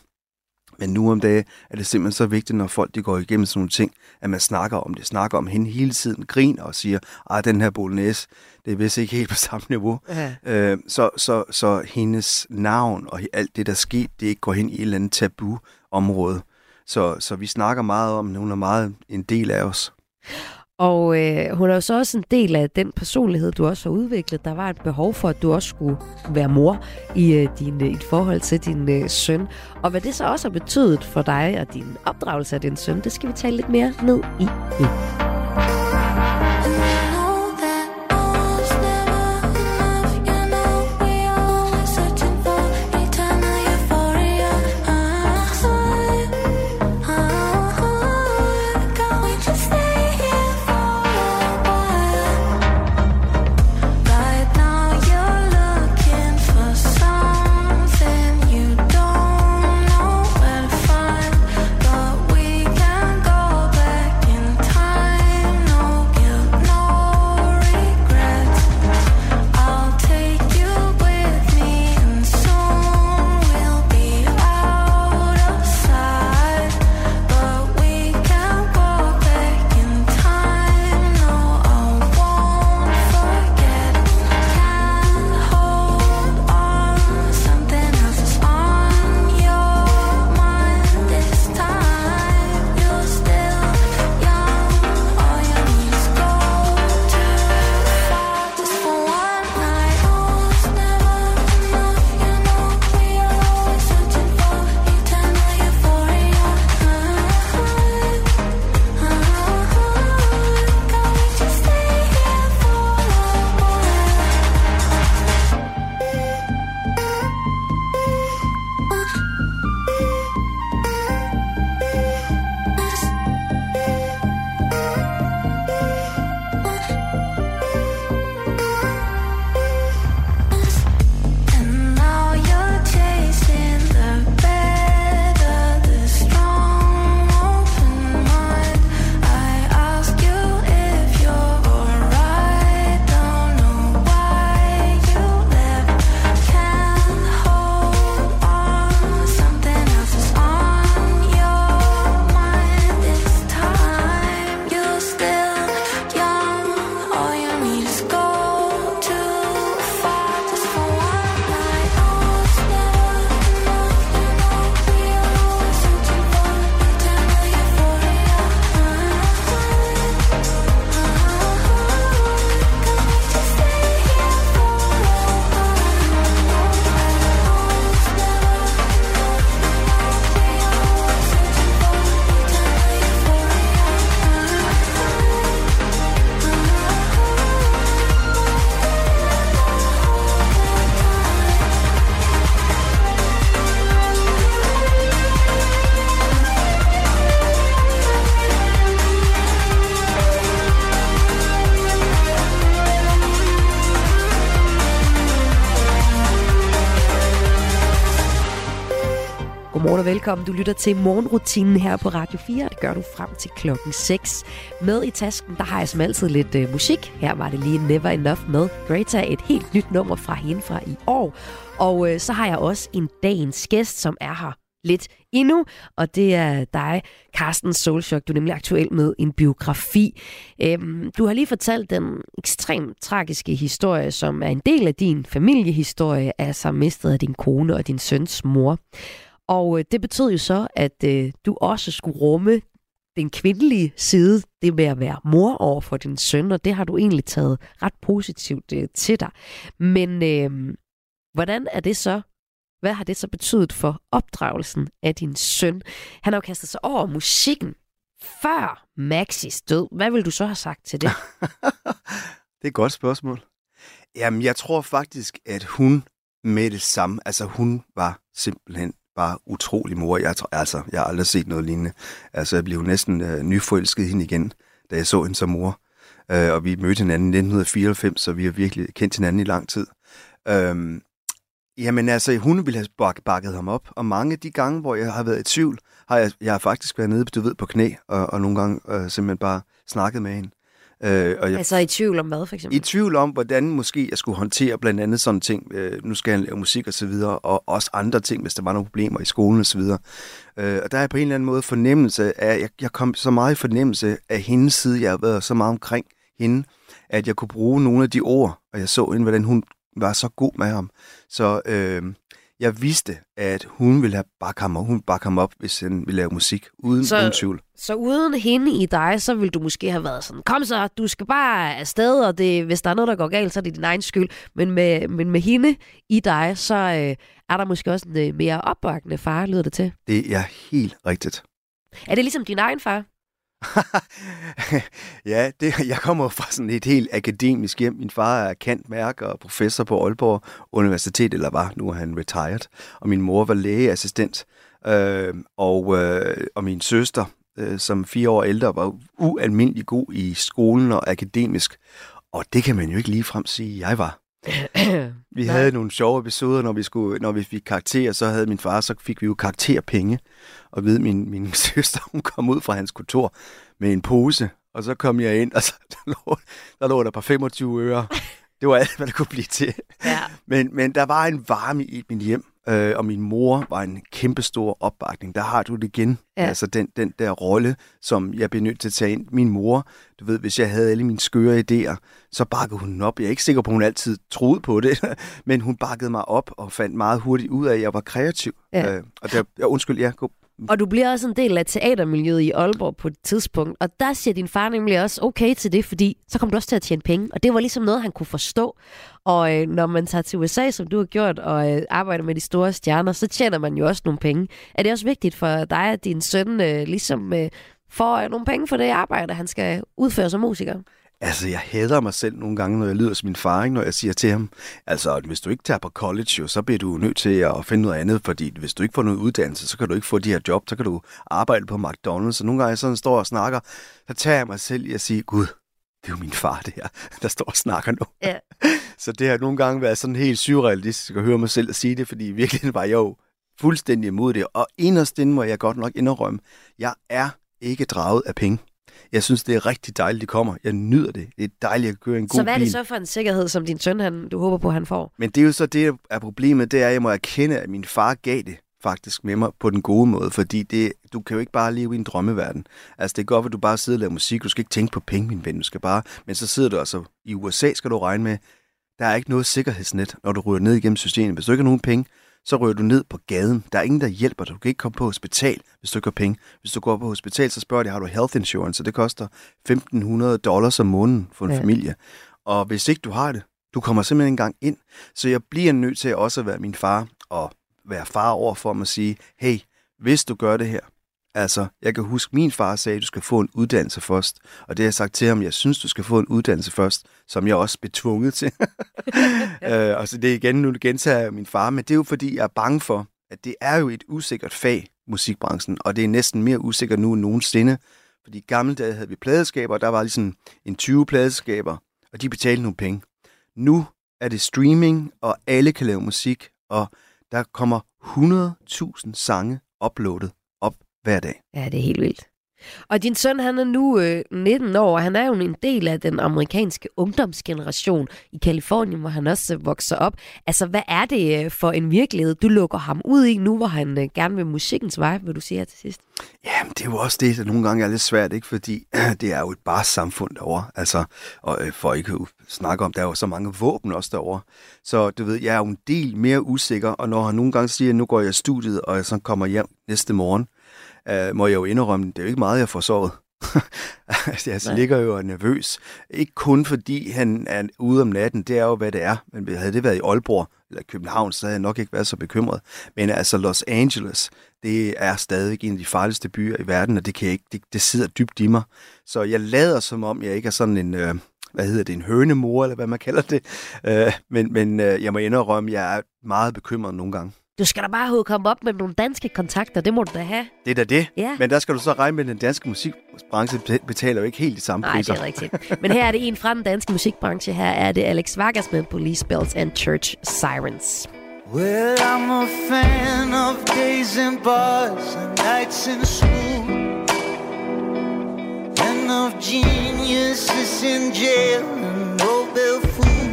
Speaker 3: Men nu om dagen er det simpelthen så vigtigt, når folk de går igennem sådan nogle ting, at man snakker om det. Snakker om hende hele tiden, griner og siger, at den her bolognese, det er vist ikke helt på samme niveau.
Speaker 1: Ja.
Speaker 3: Øh, så, så, så hendes navn og alt det, der skete, det ikke går hen i et eller andet tabu-område. Så, så vi snakker meget om, at hun er meget en del af os.
Speaker 1: Og øh, hun er jo så også en del af den personlighed, du også har udviklet. Der var et behov for, at du også skulle være mor i øh, din, øh, et forhold til din øh, søn. Og hvad det så også har betydet for dig og din opdragelse af din søn, det skal vi tale lidt mere ned i nu. Godmorgen og velkommen. Du lytter til morgenrutinen her på Radio 4. Det gør du frem til klokken 6. Med i tasken, der har jeg som altid lidt øh, musik. Her var det lige Never Enough med Greta, et helt nyt nummer fra hende fra i år. Og øh, så har jeg også en dagens gæst, som er her lidt endnu, og det er dig, Carsten Solchok. Du er nemlig aktuel med en biografi. Øhm, du har lige fortalt den ekstremt tragiske historie, som er en del af din familiehistorie, altså mistet af din kone og din søns mor. Og øh, det betød jo så, at øh, du også skulle rumme den kvindelige side, det med at være mor over for din søn, og det har du egentlig taget ret positivt øh, til dig. Men øh, hvordan er det så hvad har det så betydet for opdragelsen af din søn? Han har jo kastet sig over musikken før Maxis død. Hvad vil du så have sagt til det?
Speaker 3: det er et godt spørgsmål. Jamen, jeg tror faktisk, at hun med det samme, altså hun var simpelthen bare utrolig mor. Jeg, tror, altså, jeg har aldrig set noget lignende. Altså, jeg blev næsten øh, nyforelsket hende igen, da jeg så hende som mor. Øh, og vi mødte hinanden i 1994, så vi har virkelig kendt hinanden i lang tid. Øh, Jamen altså, hun ville have bak- bakket ham op, og mange af de gange, hvor jeg har været i tvivl, har jeg, jeg har faktisk været nede, du ved, på knæ, og, og nogle gange øh, simpelthen bare snakket med hende.
Speaker 1: Øh, og jeg, altså i tvivl om hvad, for eksempel?
Speaker 3: I tvivl om, hvordan måske jeg skulle håndtere blandt andet sådan ting. Øh, nu skal jeg lave musik og så videre, og også andre ting, hvis der var nogle problemer i skolen og så videre. Øh, og der er på en eller anden måde fornemmelse af, jeg, jeg kom så meget i fornemmelse af hendes side, jeg har været så meget omkring hende, at jeg kunne bruge nogle af de ord, og jeg så hende, hvordan hun var så god med ham. Så øh, jeg vidste, at hun ville have bakket ham, hun bakke ham op, hvis han ville lave musik, uden så, uden tvivl.
Speaker 1: Så uden hende i dig, så ville du måske have været sådan, kom så, du skal bare afsted, og det, hvis der er noget, der går galt, så er det din egen skyld. Men med, men med hende i dig, så øh, er der måske også en øh, mere opbakkende far, lyder det til.
Speaker 3: Det er helt rigtigt.
Speaker 1: Er det ligesom din egen far?
Speaker 3: ja, det, jeg kommer fra sådan et helt akademisk hjem. Min far er kant mærke og professor på Aalborg Universitet, eller var, nu er han retired. Og min mor var lægeassistent. Øh, og, øh, og min søster, øh, som fire år ældre, var ualmindelig god i skolen og akademisk. Og det kan man jo ikke ligefrem sige, jeg var. vi havde nogle sjove episoder, når vi, skulle, når vi fik karakterer, så havde min far, så fik vi jo karakterpenge. Og ved min, min søster, hun kom ud fra hans kontor med en pose, og så kom jeg ind, og så der lå der, lå der på 25 øre. Det var alt, hvad der kunne blive til. Ja. Men, men der var en varme i mit hjem, øh, og min mor var en kæmpestor opbakning. Der har du det igen. Ja. Altså den, den der rolle, som jeg blev nødt til at tage ind. Min mor, du ved, hvis jeg havde alle mine skøre idéer, så bakkede hun op. Jeg er ikke sikker på, at hun altid troede på det, men hun bakkede mig op og fandt meget hurtigt ud af, at jeg var kreativ. Ja. Øh, og der, ja, undskyld, ja, gå.
Speaker 1: Og du bliver også en del af teatermiljøet i Aalborg på et tidspunkt, og der siger din far nemlig også okay til det, fordi så kom du også til at tjene penge, og det var ligesom noget, han kunne forstå. Og øh, når man tager til USA, som du har gjort, og øh, arbejder med de store stjerner, så tjener man jo også nogle penge. Er det også vigtigt for dig, at din søn øh, ligesom øh, får øh, nogle penge for det arbejde, han skal udføre som musiker?
Speaker 3: Altså, jeg hader mig selv nogle gange, når jeg lyder som min far, ikke? når jeg siger til ham, altså, hvis du ikke tager på college, jo, så bliver du nødt til at finde noget andet, fordi hvis du ikke får noget uddannelse, så kan du ikke få de her job, så kan du arbejde på McDonald's, så nogle gange sådan står og snakker, så tager jeg mig selv i at sige, gud, det er jo min far, det her, der står og snakker nu. Ja. så det har nogle gange været sådan helt surrealistisk at høre mig selv sige det, fordi i virkeligheden var jeg jo fuldstændig imod det, og inderst inde må jeg godt nok indrømme, jeg er ikke draget af penge. Jeg synes, det er rigtig dejligt, det kommer. Jeg nyder det. Det er dejligt at køre en god bil.
Speaker 1: Så hvad er det så for en sikkerhed, som din søn, han, du håber på, han får?
Speaker 3: Men det er jo så det, er problemet, det er, at jeg må erkende, at min far gav det faktisk med mig på den gode måde, fordi det, du kan jo ikke bare leve i en drømmeverden. Altså det er godt, at du bare sidder og laver musik, du skal ikke tænke på penge, min ven, du skal bare, men så sidder du altså, i USA skal du regne med, der er ikke noget sikkerhedsnet, når du ryger ned igennem systemet. Hvis du ikke har nogen penge, så ryger du ned på gaden. Der er ingen, der hjælper dig. Du kan ikke komme på hospital, hvis du ikke har penge. Hvis du går på hospital, så spørger de, har du health insurance? Og det koster 1.500 dollars om måneden for en ja. familie. Og hvis ikke du har det, du kommer simpelthen engang ind. Så jeg bliver nødt til også at være min far og være far over for mig at sige, hey, hvis du gør det her, Altså, jeg kan huske, min far sagde, at du skal få en uddannelse først. Og det har jeg sagt til ham, jeg synes, du skal få en uddannelse først, som jeg også blev tvunget til. øh, og så det igen, nu gentager jeg min far, men det er jo fordi, jeg er bange for, at det er jo et usikkert fag, musikbranchen, og det er næsten mere usikkert nu end nogensinde. Fordi i gamle dage havde vi pladeskaber, og der var ligesom en 20 pladeskaber, og de betalte nogle penge. Nu er det streaming, og alle kan lave musik, og der kommer 100.000 sange uploadet op hver dag.
Speaker 1: Ja, det er helt vildt. Og din søn, han er nu øh, 19 år, og han er jo en del af den amerikanske ungdomsgeneration i Kalifornien, hvor han også øh, vokser op. Altså, hvad er det øh, for en virkelighed, du lukker ham ud i nu, hvor han øh, gerne vil musikkens vej, vil du sige her til sidst?
Speaker 3: Jamen, det er jo også det, der nogle gange er lidt svært, ikke? Fordi det er jo et bare samfund derovre. Altså, og øh, for ikke at snakke om, der er jo så mange våben også derovre. Så du ved, jeg er jo en del mere usikker, og når han nogle gange siger, at nu går jeg i studiet, og jeg så kommer hjem næste morgen, øh, må jeg jo indrømme, det er jo ikke meget, jeg får sovet. altså, jeg
Speaker 1: Nej.
Speaker 3: ligger jo og er nervøs. Ikke kun fordi han er ude om natten, det er jo, hvad det er. Men havde det været i Aalborg eller København, så havde jeg nok ikke været så bekymret. Men altså Los Angeles, det er stadig en af de farligste byer i verden, og det, kan jeg ikke, det, det sidder dybt i mig. Så jeg lader som om, jeg ikke er sådan en... Øh, hvad hedder det, en hønemor, eller hvad man kalder det. Øh, men men øh, jeg må indrømme, jeg er meget bekymret nogle gange.
Speaker 1: Du skal da bare have kommet op med nogle danske kontakter, det må du da have.
Speaker 3: Det er da det.
Speaker 1: Ja.
Speaker 3: Men der skal du så regne med, at den danske musikbranche be- betaler jo ikke helt de samme
Speaker 1: Nej,
Speaker 3: priser.
Speaker 1: det er rigtigt. Men her er det en fra den danske musikbranche. Her er det Alex Vargas med Police Bells and Church Sirens.
Speaker 11: Well, I'm a fan of days in bars and nights in school. And of geniuses in jail and Nobel fools.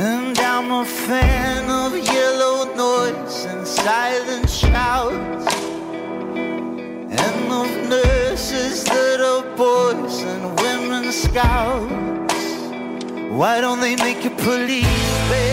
Speaker 11: And I'm a fan of yellow noise and silent shouts. And of nurses that are boys and women scouts. Why don't they make a police bells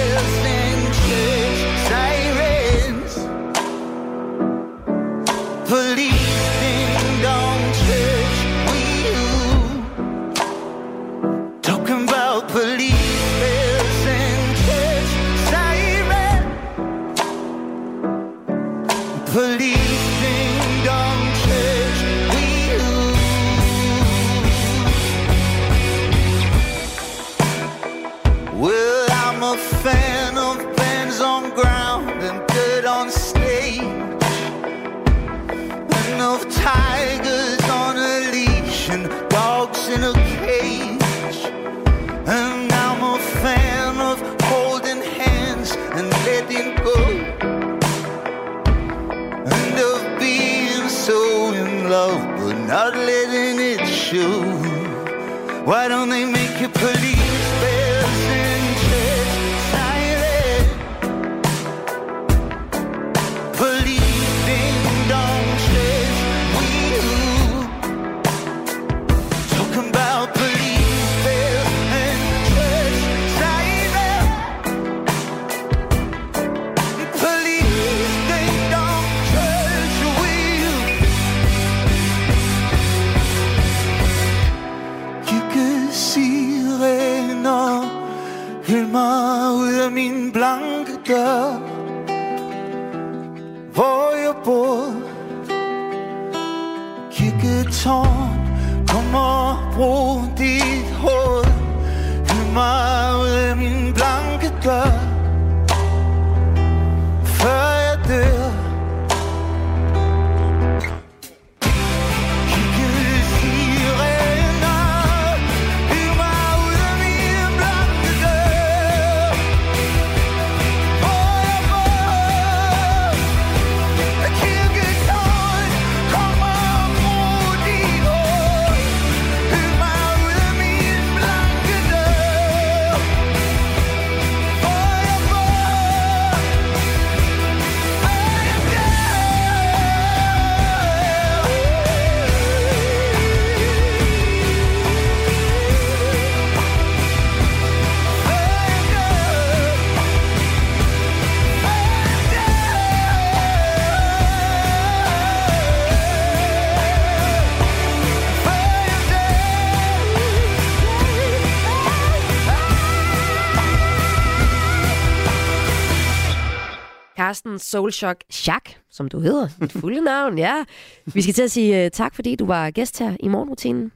Speaker 1: Soulshock Schack, som du hedder, dit fulde navn, ja. Vi skal til at sige uh, tak, fordi du var gæst her i morgenrutinen.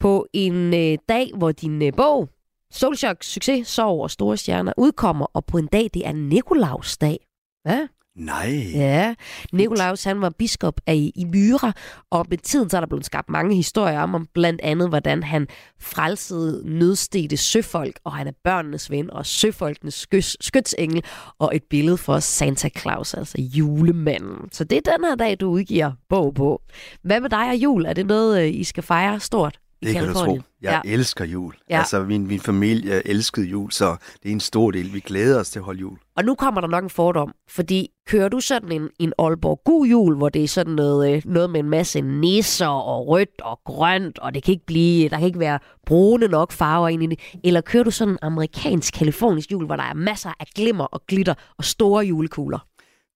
Speaker 1: På en uh, dag, hvor din uh, bog, Soulshock Succes, Sorg og Store Stjerner, udkommer, og på en dag, det er Nikolaus dag. Ja,
Speaker 3: Nej.
Speaker 1: Ja, Nikolaus han var biskop af i Myra, og med tiden så er der blevet skabt mange historier om, om blandt andet, hvordan han frelsede nødstede søfolk, og han er børnenes ven og søfolkenes skyts, skytsengel, og et billede for Santa Claus, altså julemanden. Så det er den her dag, du udgiver bog på. Hvad med dig og jul? Er det noget, øh, I skal fejre stort?
Speaker 3: Det kan du tro. Jeg ja. elsker jul.
Speaker 1: Ja.
Speaker 3: Ja. Altså, min, min familie elskede jul, så det er en stor del. Vi glæder os til at holde jul.
Speaker 1: Og nu kommer der nok en fordom, fordi kører du sådan en, en Aalborg god jul, hvor det er sådan noget, øh, noget med en masse nisser og rødt og grønt, og det kan ikke blive, der kan ikke være brune nok farver ind i det, eller kører du sådan en amerikansk kalifornisk jul, hvor der er masser af glimmer og glitter og store julekugler?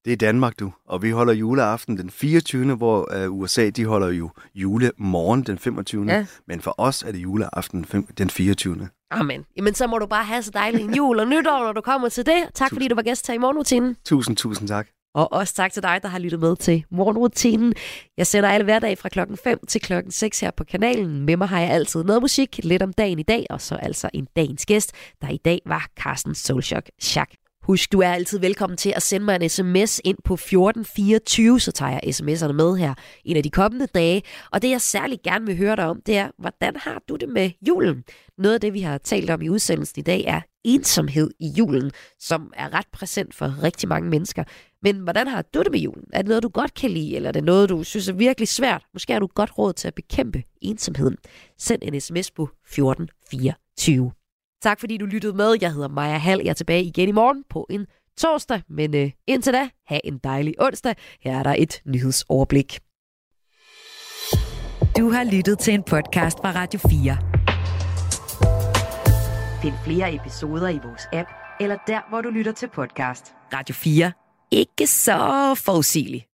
Speaker 3: Det er Danmark, du. Og vi holder juleaften den 24., hvor uh, USA de holder jo julemorgen den 25.
Speaker 1: Ja.
Speaker 3: Men for os er det juleaften den 24.
Speaker 1: Amen. Jamen, så må du bare have så dejlig en jul og nytår, når du kommer til det. Tak fordi du var gæst her i morgenrutinen.
Speaker 3: Tusind, tusind tak.
Speaker 1: Og også tak til dig, der har lyttet med til morgenrutinen. Jeg sender alle hverdag fra klokken 5 til klokken 6 her på kanalen. Med mig har jeg altid noget musik, lidt om dagen i dag, og så altså en dagens gæst, der i dag var Carsten Solchok Schack. Husk, du er altid velkommen til at sende mig en sms ind på 1424, så tager jeg sms'erne med her en af de kommende dage. Og det jeg særlig gerne vil høre dig om, det er, hvordan har du det med julen? Noget af det, vi har talt om i udsendelsen i dag, er ensomhed i julen, som er ret præsent for rigtig mange mennesker. Men hvordan har du det med julen? Er det noget, du godt kan lide, eller er det noget, du synes er virkelig svært? Måske har du godt råd til at bekæmpe ensomheden. Send en sms på 1424. Tak fordi du lyttede med. Jeg hedder Maja Hall. Jeg er tilbage igen i morgen på en torsdag. Men øh, indtil da, have en dejlig onsdag. Her er der et nyhedsoverblik.
Speaker 5: Du har lyttet til en podcast fra Radio 4.
Speaker 1: Find flere episoder i vores app, eller der, hvor du lytter til podcast.
Speaker 5: Radio 4.
Speaker 1: Ikke så forudsigeligt.